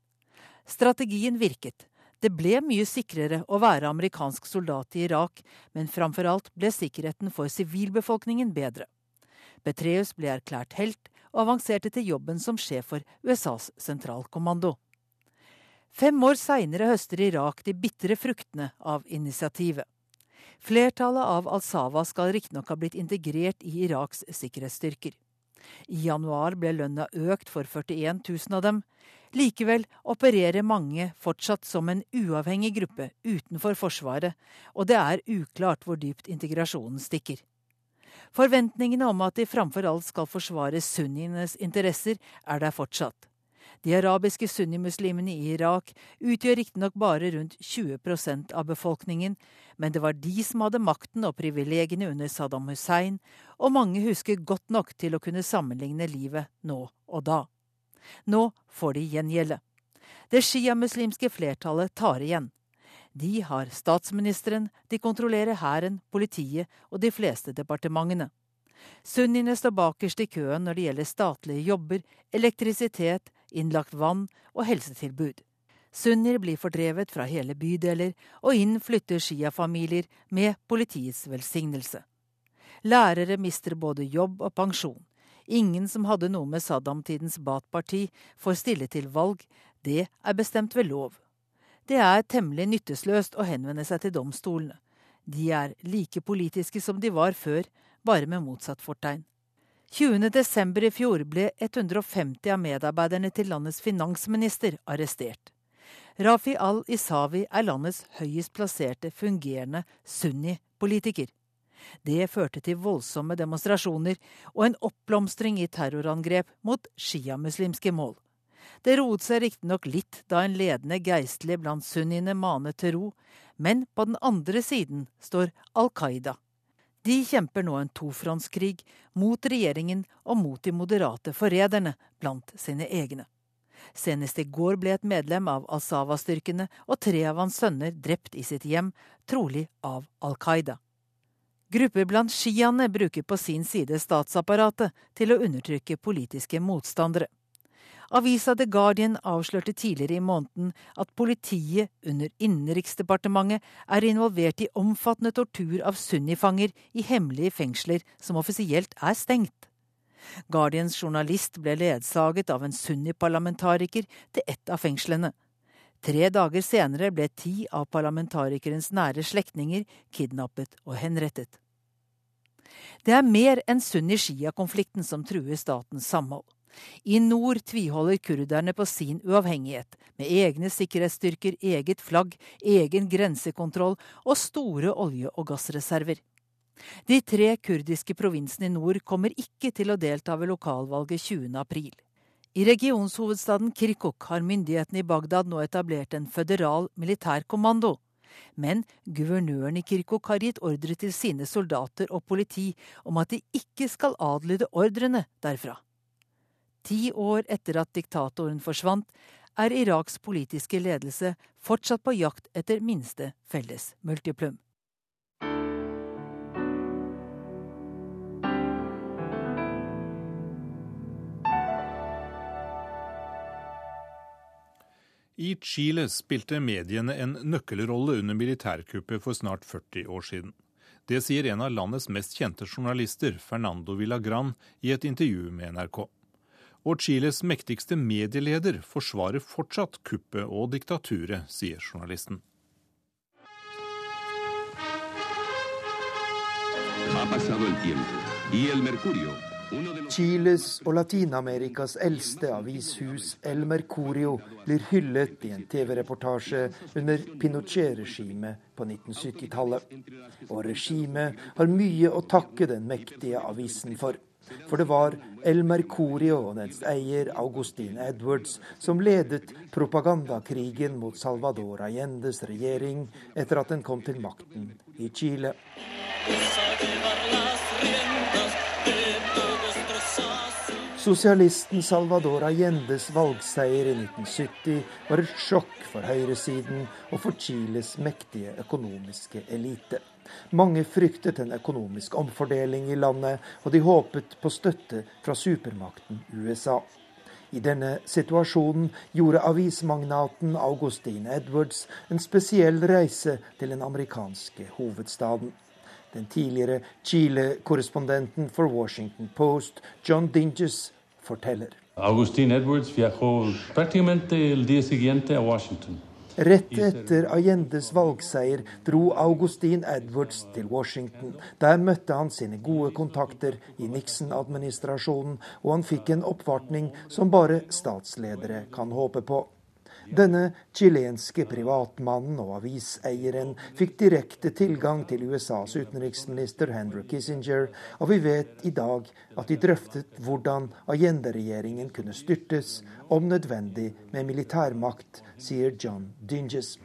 S24: Strategien virket. Det ble mye sikrere å være amerikansk soldat i Irak, men framfor alt ble sikkerheten for sivilbefolkningen bedre. Betreus ble erklært helt og avanserte til jobben som sjef for USAs sentralkommando. Fem år seinere høster Irak de bitre fruktene av initiativet. Flertallet av al-Sawa skal riktignok ha blitt integrert i Iraks sikkerhetsstyrker. I januar ble lønna økt for 41 000 av dem. Likevel opererer mange fortsatt som en uavhengig gruppe utenfor Forsvaret, og det er uklart hvor dypt integrasjonen stikker. Forventningene om at de framfor alt skal forsvare sunnienes interesser, er der fortsatt. De arabiske sunnimuslimene i Irak utgjør riktignok bare rundt 20% av befolkningen, men det var de som hadde makten og privilegiene under Saddam Hussein, og mange husker godt nok til å kunne sammenligne livet nå og da. Nå får de gjengjelde. Det sjiamuslimske flertallet tar igjen. De har statsministeren, de kontrollerer hæren, politiet og de fleste departementene. Sunniene står bakerst i køen når det gjelder statlige jobber, elektrisitet, innlagt vann og helsetilbud. Sunnier blir fordrevet fra hele bydeler, og inn flytter sjiafamilier med politiets velsignelse. Lærere mister både jobb og pensjon. Ingen som hadde noe med Saddam-tidens Baath-parti, får stille til valg. Det er bestemt ved lov. Det er temmelig nyttesløst å henvende seg til domstolene. De er like politiske som de var før, bare med motsatt fortegn. 20.12. i fjor ble 150 av medarbeiderne til landets finansminister arrestert. Rafi al-Isawi er landets høyest plasserte fungerende sunni-politiker. Det førte til voldsomme demonstrasjoner og en oppblomstring i terrorangrep mot sjiamuslimske mål. Det roet seg riktignok litt da en ledende geistlig blant sunniene manet til ro, men på den andre siden står Al Qaida. De kjemper nå en tofrontskrig mot regjeringen og mot de moderate forræderne blant sine egne. Senest i går ble et medlem av al-Sawa-styrkene og tre av hans sønner drept i sitt hjem, trolig av Al Qaida. Grupper blant sjiaene bruker på sin side statsapparatet til å undertrykke politiske motstandere. Avisa The Guardian avslørte tidligere i måneden at politiet under Innenriksdepartementet er involvert i omfattende tortur av sunnifanger i hemmelige fengsler som offisielt er stengt. Guardians journalist ble ledsaget av en sunni-parlamentariker til ett av fengslene. Tre dager senere ble ti av parlamentarikerens nære slektninger kidnappet og henrettet. Det er mer enn sunni-shia-konflikten som truer statens samhold. I nord tviholder kurderne på sin uavhengighet, med egne sikkerhetsstyrker, eget flagg, egen grensekontroll og store olje- og gassreserver. De tre kurdiske provinsene i nord kommer ikke til å delta ved lokalvalget 20. april. I regionshovedstaden Kirkuk har myndighetene i Bagdad nå etablert en føderal militærkommando. Men guvernøren i Kirkuk har gitt ordre til sine soldater og politi om at de ikke skal adlyde ordrene derfra. Ti år etter at diktatoren forsvant, er Iraks politiske ledelse fortsatt på jakt etter minste felles multiplum.
S1: I Chile spilte mediene en nøkkelrolle under militærkuppet for snart 40 år siden. Det sier en av landets mest kjente journalister, Fernando Villagran, i et intervju med NRK. Og Chiles mektigste medieleder forsvarer fortsatt kuppet og diktaturet, sier journalisten.
S25: Chiles og Latin-Amerikas eldste avishus El Mercurio blir hyllet i en TV-reportasje under Pinochet-regimet på 1970-tallet. Og regimet har mye å takke den mektige avisen for. For det var El Mercurio og dens eier Augustin Edwards som ledet propagandakrigen mot Salvador Allendes regjering etter at den kom til makten i Chile. Sosialisten Salvador Allendes valgseier i 1970 var et sjokk for høyresiden og for Chiles mektige økonomiske elite. Mange fryktet en økonomisk omfordeling i landet, og de håpet på støtte fra supermakten USA. I denne situasjonen gjorde avismagnaten Augustine Edwards en spesiell reise til den amerikanske hovedstaden. Den tidligere Chile-korrespondenten for Washington Post, John Dinges, forteller.
S26: Augustine Edwards viajó prácticamente el día siguiente a Washington.
S25: Rett etter Allendes valgseier dro Augustin Edwards til Washington. Der møtte han sine gode kontakter i Nixon-administrasjonen, og han fikk en oppvartning som bare statsledere kan håpe på. Denne chilenske privatmannen og aviseieren fikk direkte tilgang til USAs utenriksminister Henry Kissinger, og vi vet i dag at de drøftet hvordan Allende-regjeringen kunne styrtes, om nødvendig med militærmakt, sier John Dinges.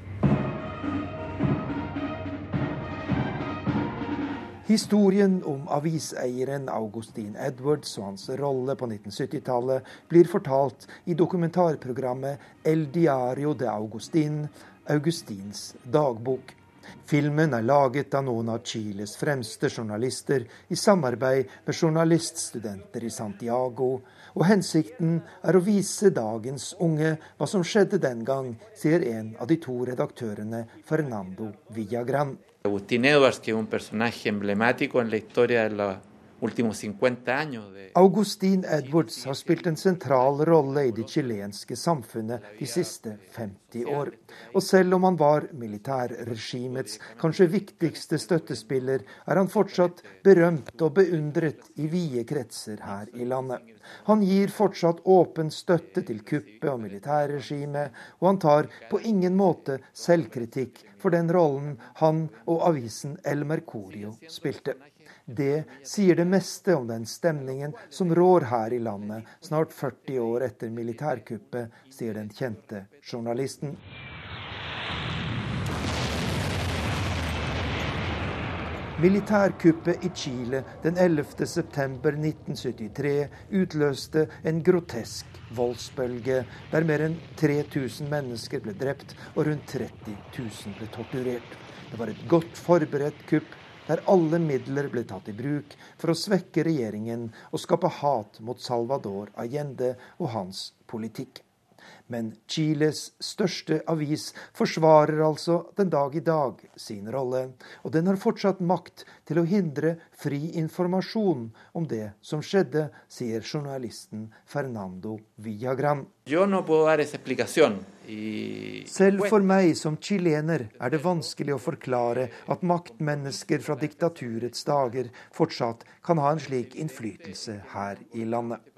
S25: Historien om aviseieren Augustin Edwards og hans rolle på 1970-tallet blir fortalt i dokumentarprogrammet El Diario de Augustin, Augustins dagbok. Filmen er laget av noen av Chiles fremste journalister i samarbeid med journaliststudenter i Santiago, og hensikten er å vise dagens unge hva som skjedde den gang, sier en av de to redaktørene, Fernando Villagran.
S27: Agustín Edwards, que es un personaje emblemático en la historia de los últimos 50 años. De...
S25: Augustin Edwards har spilt en sentral rolle i det chilenske samfunnet de siste 50 år. Og selv om han var militærregimets kanskje viktigste støttespiller, er han fortsatt berømt og beundret i vide kretser her i landet. Han gir fortsatt åpen støtte til kuppet og militærregimet, og han tar på ingen måte selvkritikk for den rollen han og avisen El Mercurio spilte. Det sier det meste om den stemningen som rår her i landet snart 40 år etter militærkuppet, sier den kjente journalisten. Militærkuppet i Chile den 11.9.1973 utløste en grotesk voldsbølge der mer enn 3000 mennesker ble drept og rundt 30 000 ble torturert. Det var et godt forberedt kupp der alle midler ble tatt i bruk for å svekke regjeringen og skape hat mot Salvador Allende og hans politikk. Men Chiles største avis forsvarer altså den dag i dag sin rolle, og den har fortsatt makt til å hindre fri informasjon om det som skjedde, sier journalisten Fernando Villagran. Selv for meg som chilener er det vanskelig å forklare at maktmennesker fra diktaturets dager fortsatt kan ha en slik innflytelse her i landet.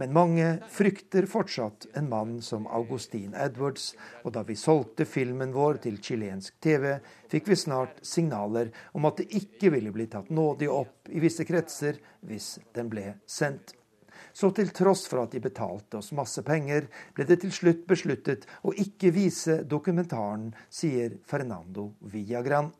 S25: Men mange frykter fortsatt en mann som Augustin Edwards, og da vi solgte filmen vår til chilensk TV, fikk vi snart signaler om at det ikke ville bli tatt nådig opp i visse kretser hvis den ble sendt. Så til tross for at de betalte oss masse penger, ble det til slutt besluttet å ikke vise dokumentaren, sier Fernando Villagran.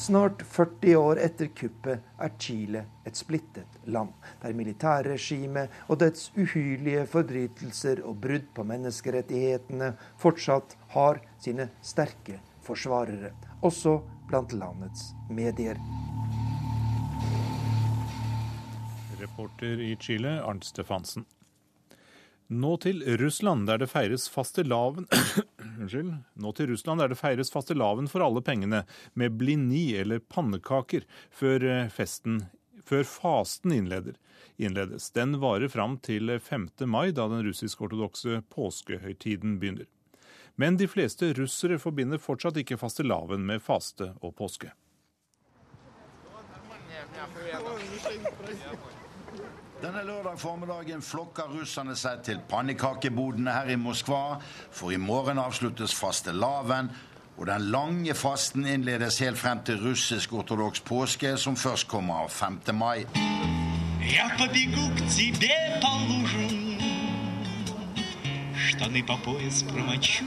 S25: Snart 40 år etter kuppet er Chile et splittet land, der militærregimet og dets uhyrlige forbrytelser og brudd på menneskerettighetene fortsatt har sine sterke forsvarere, også blant landets medier.
S1: Reporter i Chile, Arnt Stefansen. Nå til Russland, der det feires fastelavn Unnskyld. Nå til Russland, der det feires fastelavn for alle pengene med blini eller pannekaker før eh, festen før fasten innleder, innledes. Den varer fram til 5. mai, da den russisk-ortodokse påskehøytiden begynner. Men de fleste russere forbinder fortsatt ikke fastelavn med faste og påske.
S28: Denne lørdag formiddagen flokker russerne seg til pannekakebodene her i Moskva, for i morgen avsluttes fastelavn, og den lange fasten innledes helt frem til russisk-ortodoks påske, som først kommer 5. mai. Я побегу к тебе по лужу, штаны по пояс промочу.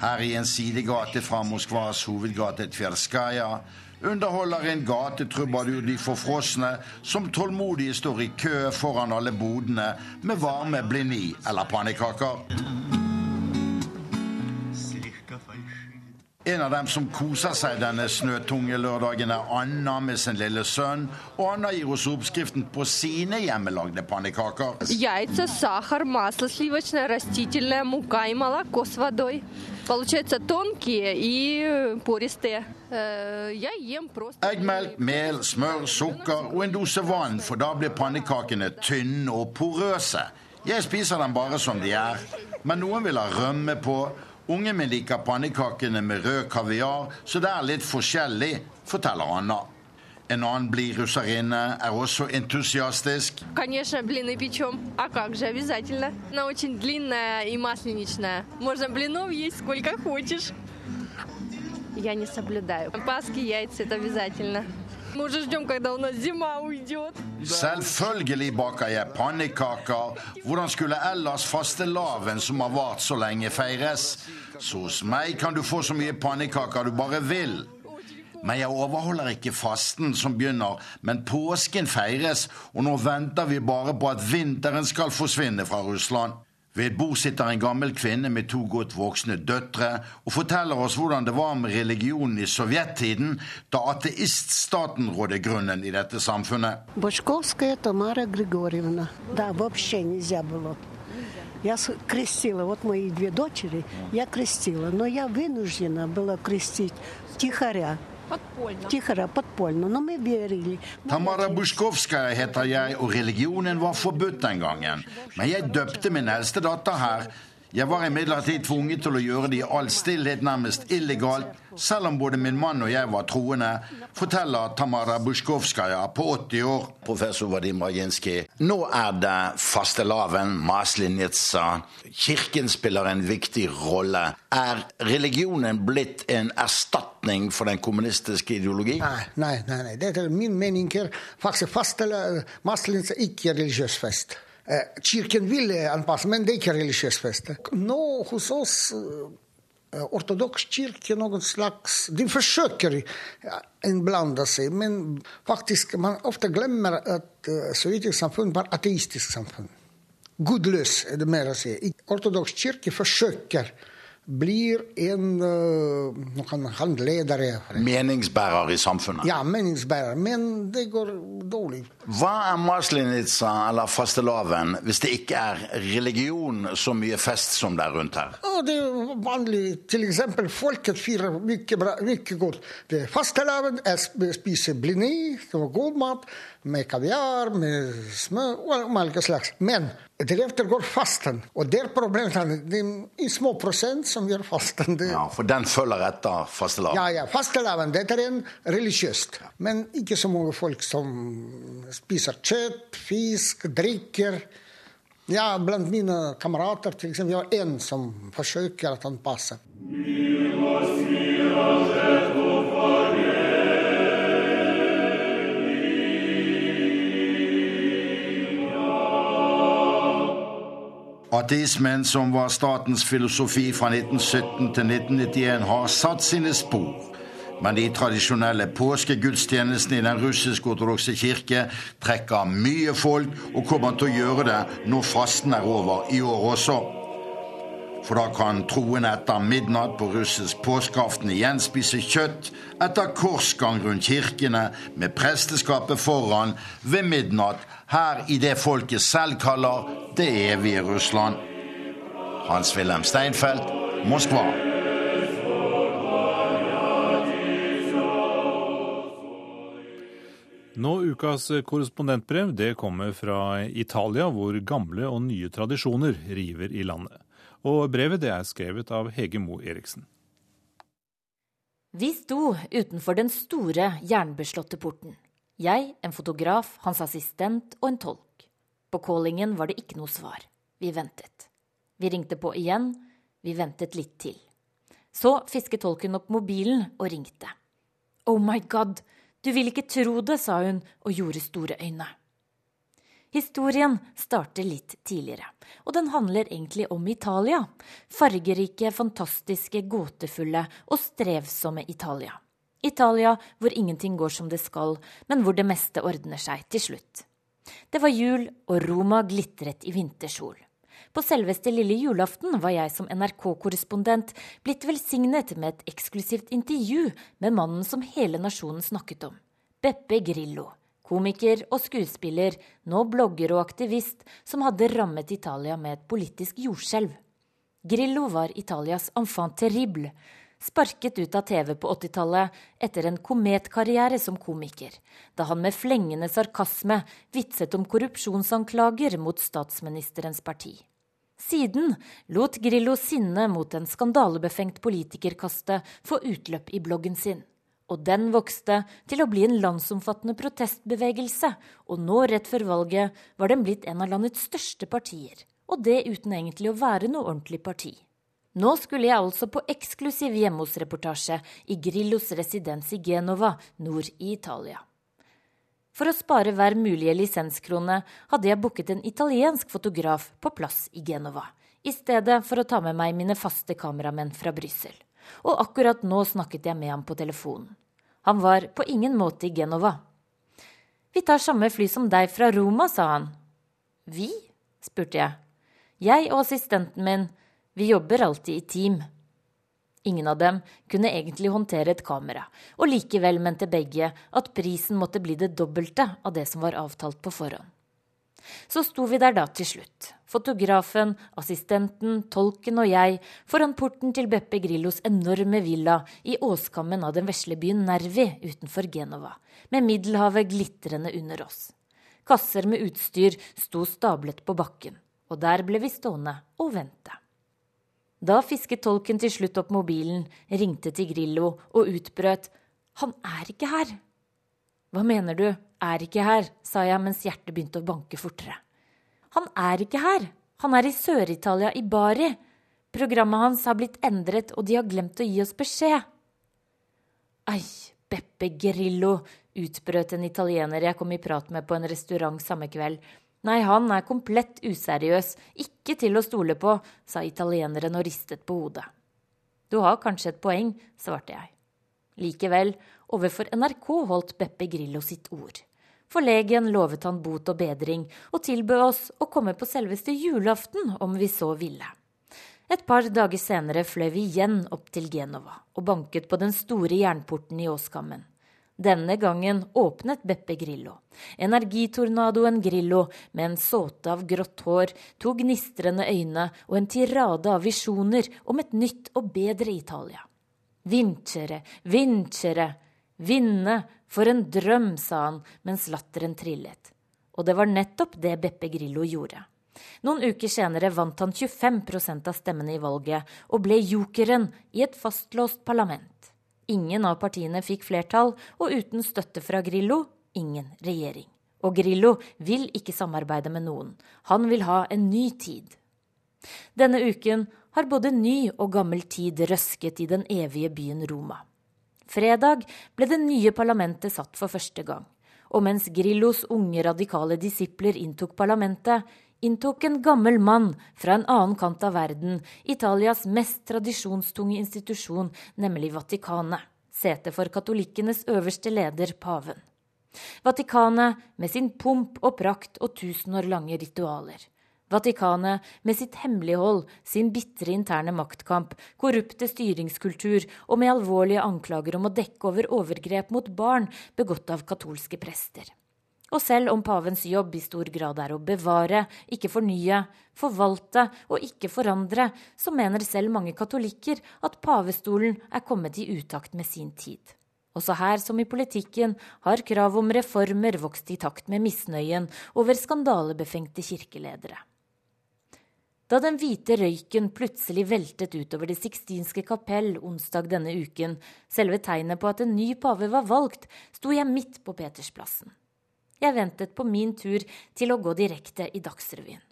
S28: Her i en sidegate fra Moskvas hovedgate Tverskaja underholder en gatetrubadur de forfrosne som tålmodig står i kø foran alle bodene med varme blini eller pannekaker. En av dem som koser seg denne snøtunge lørdagen, er Anna med sin lille sønn. Og Anna gir oss oppskriften på sine hjemmelagde pannekaker.
S29: Яйца, сахар, масло сливочное, растительное, мука и молоко с водой. Получаются тонкие и э, пористые. Э, Я ем просто...
S28: Eggmelk, mel, smør, sukker og en dose vann, for da blir pannekakene tynne og porøse. Jeg spiser dem bare som de er, men noen vil ha rømme på. Ungen min liker pannekakene med rød kaviar, så det er litt forskjellig, forteller Anna. En annen blid russerinne er også entusiastisk.
S29: Конечно, блины печем. А как же, обязательно. Она очень длинная и масленичная. Можно блинов есть сколько хочешь. Я не соблюдаю. Паски, яйца – это обязательно. Мы уже ждем, когда у нас зима уйдет.
S28: Selvfølgelig baker jeg pannekaker. Hvordan skulle ellers fastelavn som har vart så lenge, feires? Så hos meg kan du få så mye pannekaker du bare vil. Men jeg overholder ikke fasten som begynner, men påsken feires, og nå venter vi bare på at vinteren skal forsvinne fra Russland. Ved et bord sitter en gammel kvinne med to godt voksne døtre og forteller oss hvordan det var med religionen i sovjettiden, da ateiststaten rådde grunnen i dette samfunnet.
S30: Башковская Тамара Григорьевна. Да, вообще нельзя было. Я с- крестила, вот мои две дочери, я крестила, но я вынуждена была крестить тихоря. Подпольно. Тихоря, подпольно, но мы верили.
S28: Tamara Busjkovskaja heter jeg, og religionen var forbudt den gangen. Men jeg døpte min eldste datter her. jeg var imidlertid tvunget til å gjøre det i all stillhet, nærmest illegalt, selv om både min mann og jeg var troende, forteller Tamara Busjkovskaja på 80 år. Professor Vadim Raginski, nå er det fastelavn, maslenitsa. Kirken spiller en viktig rolle. Er religionen blitt en erstatning for den kommunistiske ideologi?
S31: Nei, nei, nei. nei. Det er min mening är faktiskt fastställa Maslenitsa icke religiös fest. Eh, vil ville anpassa, men det er ikke religiös feste. Nå, hos oss ortodoks ortodox noen slags... De forsøker å inblanda seg, men faktisk man ofte glemmer at sovjetisk samfunn var ateistisk samfunn. Gudløs, er det mer å si. Ortodox kirke försöker blir en uh, noen.
S28: Meningsbærer i samfunnet.
S31: Ja, meningsbærer. Men det går dårlig.
S28: Hva er maslinica eller fastelavn hvis det ikke er religion så mye fest som det er rundt her?
S31: Og det er vanlig. Til eksempel, folket firer mye, godt. Det er fastelavn, spiser blini, god mat, med kaviar, med smør og alle slags. Men deretter går fasten. Og det er problemet. Det er en små prosent som gjør fasten. Det,
S28: Ja, For den følger etter fastelavn.
S31: Ja, ja, fastelavn, det er en religiøst. Men ikke så mange folk som spiser kjøtt, fisk, drikker. Ja, blant mine kamerater til eksempel, jeg har en som forsøker at han passer.
S28: Ateismen, som var statens filosofi fra 1917 til 1991, har satt sine spor. Men de tradisjonelle påskegudstjenestene i den russisk-ortodokse kirke trekker mye folk, og kommer til å gjøre det når fasten er over i år også. For da kan troende etter midnatt på russisk påskeaften igjen spise kjøtt etter korsgang rundt kirkene med presteskapet foran ved midnatt her i det folket selv kaller det evige Russland. Hans-Wilhelm Steinfeld, Moskva.
S1: Nå ukas korrespondentbrev det kommer fra Italia, hvor gamle og nye tradisjoner river i landet. Og brevet det er skrevet av Hege Mo Eriksen.
S32: Vi sto utenfor den store, jernbeslåtte porten. Jeg, en fotograf, hans assistent og en tolk. På callingen var det ikke noe svar. Vi ventet. Vi ringte på igjen. Vi ventet litt til. Så fisket tolken opp mobilen og ringte. Oh my god, du vil ikke tro det, sa hun og gjorde store øyne. Historien starter litt tidligere, og den handler egentlig om Italia. Fargerike, fantastiske, gåtefulle og strevsomme Italia. Italia hvor ingenting går som det skal, men hvor det meste ordner seg til slutt. Det var jul, og Roma glitret i vintersol. På selveste lille julaften var jeg som NRK-korrespondent blitt velsignet med et eksklusivt intervju med mannen som hele nasjonen snakket om, Beppe Grillo. Komiker og skuespiller, nå blogger og aktivist, som hadde rammet Italia med et politisk jordskjelv. Grillo var Italias enfant terrible, sparket ut av TV på 80-tallet etter en kometkarriere som komiker, da han med flengende sarkasme vitset om korrupsjonsanklager mot statsministerens parti. Siden lot Grillo sinne mot en skandalebefengt politikerkaste få utløp i bloggen sin. Og den vokste til å bli en landsomfattende protestbevegelse, og nå rett før valget var den blitt en av landets største partier. Og det uten egentlig å være noe ordentlig parti. Nå skulle jeg altså på eksklusiv hjemme hos-reportasje i Grillos residens i Genova, nord i Italia. For å spare hver mulige lisenskrone hadde jeg booket en italiensk fotograf på plass i Genova, i stedet for å ta med meg mine faste kameramenn fra Brussel. Og akkurat nå snakket jeg med ham på telefonen. Han var på ingen måte i Genova. Vi tar samme fly som deg fra Roma, sa han. Vi? spurte jeg. Jeg og assistenten min vi jobber alltid i team. Ingen av dem kunne egentlig håndtere et kamera, og likevel mente begge at prisen måtte bli det dobbelte av det som var avtalt på forhånd. Så sto vi der da til slutt, fotografen, assistenten, tolken og jeg, foran porten til Beppe Grillos enorme villa i åskammen av den vesle byen Nervi utenfor Genova, med Middelhavet glitrende under oss. Kasser med utstyr sto stablet på bakken, og der ble vi stående og vente. Da fisket tolken til slutt opp mobilen, ringte til Grillo og utbrøt Han er ikke her! Hva mener du, er ikke her, sa jeg mens hjertet begynte å banke fortere. Han er ikke her! Han er i Sør-Italia, i Bari. Programmet hans har blitt endret, og de har glemt å gi oss beskjed. Ei, Beppe Grillo, utbrøt en italiener jeg kom i prat med på en restaurant samme kveld. Nei, han er komplett useriøs, ikke til å stole på, sa italieneren og ristet på hodet. Du har kanskje et poeng, svarte jeg. Likevel, overfor NRK holdt Beppe Grillo sitt ord. For legen lovet han bot og bedring, og tilbød oss å komme på selveste julaften om vi så ville. Et par dager senere fløy vi igjen opp til Genova og banket på den store jernporten i Åskammen. Denne gangen åpnet Beppe Grillo. Energitornadoen Grillo med en såte av grått hår, to gnistrende øyne og en tirade av visjoner om et nytt og bedre Italia. Vincere, vincere, vinne, for en drøm, sa han mens latteren trillet. Og det var nettopp det Beppe Grillo gjorde. Noen uker senere vant han 25% av stemmene i valget og ble jokeren i et fastlåst parlament. Ingen av partiene fikk flertall, og uten støtte fra Grillo ingen regjering. Og Grillo vil ikke samarbeide med noen. Han vil ha en ny tid. Denne uken har både ny og gammel tid røsket i den evige byen Roma. Fredag ble det nye parlamentet satt for første gang. Og mens Grillos unge radikale disipler inntok parlamentet, inntok en gammel mann fra en annen kant av verden Italias mest tradisjonstunge institusjon, nemlig Vatikanet, sete for katolikkenes øverste leder, paven. Vatikanet med sin pomp og prakt og tusen år lange ritualer. Vatikanet med sitt hemmelighold, sin bitre interne maktkamp, korrupte styringskultur og med alvorlige anklager om å dekke over overgrep mot barn begått av katolske prester. Og selv om pavens jobb i stor grad er å bevare, ikke fornye, forvalte og ikke forandre, så mener selv mange katolikker at pavestolen er kommet i utakt med sin tid. Også her som i politikken har krav om reformer vokst i takt med misnøyen over skandalebefengte kirkeledere. Da den hvite røyken plutselig veltet utover Det sixtinske kapell onsdag denne uken, selve tegnet på at en ny pave var valgt, sto jeg midt på Petersplassen. Jeg ventet på min tur til å gå direkte i Dagsrevyen.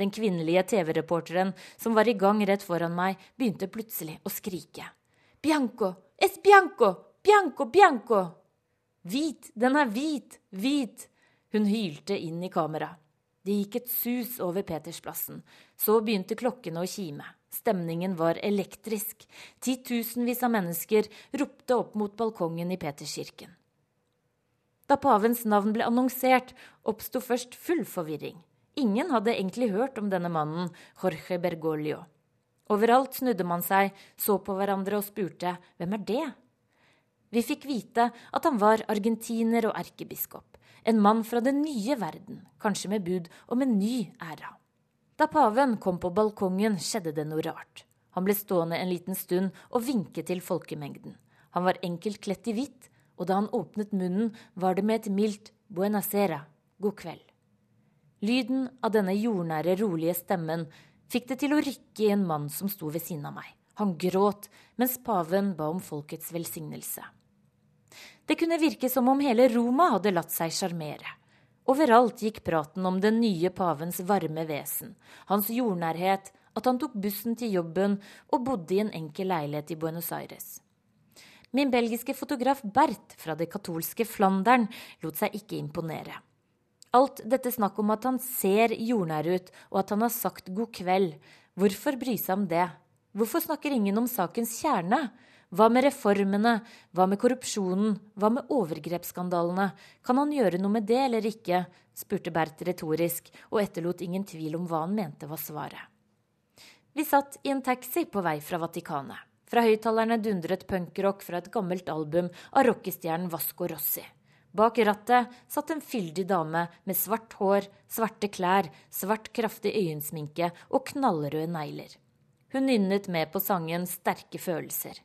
S32: Den kvinnelige TV-reporteren som var i gang rett foran meg, begynte plutselig å skrike. Bianco! Es bianco! Bianco! Bianco! Hvit! Den er hvit! Hvit! Hun hylte inn i kamera. Det gikk et sus over Petersplassen. Så begynte klokkene å kime. Stemningen var elektrisk. Titusenvis av mennesker ropte opp mot balkongen i Peterskirken. Da pavens navn ble annonsert, oppsto først full forvirring. Ingen hadde egentlig hørt om denne mannen, Jorge Bergoglio. Overalt snudde man seg, så på hverandre og spurte hvem er det? Vi fikk vite at han var argentiner og erkebiskop, en mann fra den nye verden, kanskje med bud om en ny æra. Da paven kom på balkongen, skjedde det noe rart. Han ble stående en liten stund og vinke til folkemengden. Han var enkelt kledt i hvitt, og da han åpnet munnen, var det med et mildt buena sera, god kveld. Lyden av denne jordnære, rolige stemmen fikk det til å rykke i en mann som sto ved siden av meg. Han gråt mens paven ba om folkets velsignelse. Det kunne virke som om hele Roma hadde latt seg sjarmere. Overalt gikk praten om den nye pavens varme vesen, hans jordnærhet, at han tok bussen til jobben og bodde i en enkel leilighet i Buenos Aires. Min belgiske fotograf Bert fra det katolske Flandern lot seg ikke imponere. Alt dette snakk om at han ser jordnær ut, og at han har sagt god kveld, hvorfor bry seg om det? Hvorfor snakker ingen om sakens kjerne? Hva med reformene? Hva med korrupsjonen? Hva med overgrepsskandalene? Kan han gjøre noe med det eller ikke? spurte Bert retorisk, og etterlot ingen tvil om hva han mente var svaret. Vi satt i en taxi på vei fra Vatikanet. Fra høyttalerne dundret punkrock fra et gammelt album av rockestjernen Vasco Rossi. Bak rattet satt en fyldig dame med svart hår, svarte klær, svart kraftig øyensminke og knallrøde negler. Hun nynnet med på sangen Sterke følelser.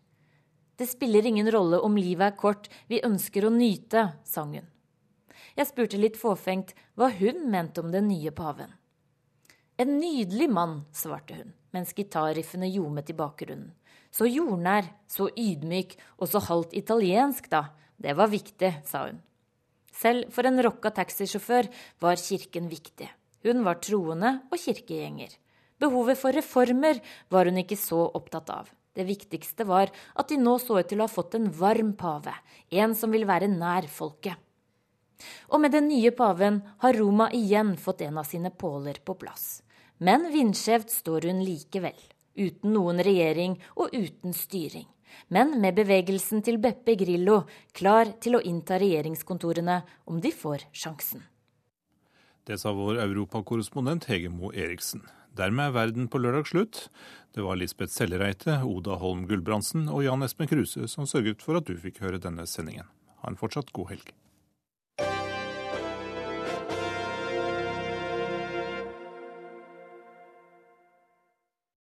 S32: Det spiller ingen rolle om livet er kort, vi ønsker å nyte, sang hun. Jeg spurte litt fåfengt hva hun mente om den nye paven. En nydelig mann, svarte hun, mens gitarriffene ljomet i bakgrunnen. Så jordnær, så ydmyk og så halvt italiensk, da. Det var viktig, sa hun. Selv for en rocka taxisjåfør var kirken viktig. Hun var troende og kirkegjenger. Behovet for reformer var hun ikke så opptatt av. Det viktigste var at de nå så ut til å ha fått en varm pave, en som vil være nær folket. Og med den nye paven har Roma igjen fått en av sine påler på plass. Men vindskjevt står hun likevel uten noen regjering og uten styring. Men med bevegelsen til Beppe Grillo klar til å innta regjeringskontorene om de får sjansen.
S1: Det sa vår europakorrespondent Hegemo Eriksen. Dermed er verden på lørdag slutt. Det var Lisbeth Sellereite, Oda Holm Gulbrandsen og Jan Espen Kruse som sørget for at du fikk høre denne sendingen. Ha en fortsatt god helg.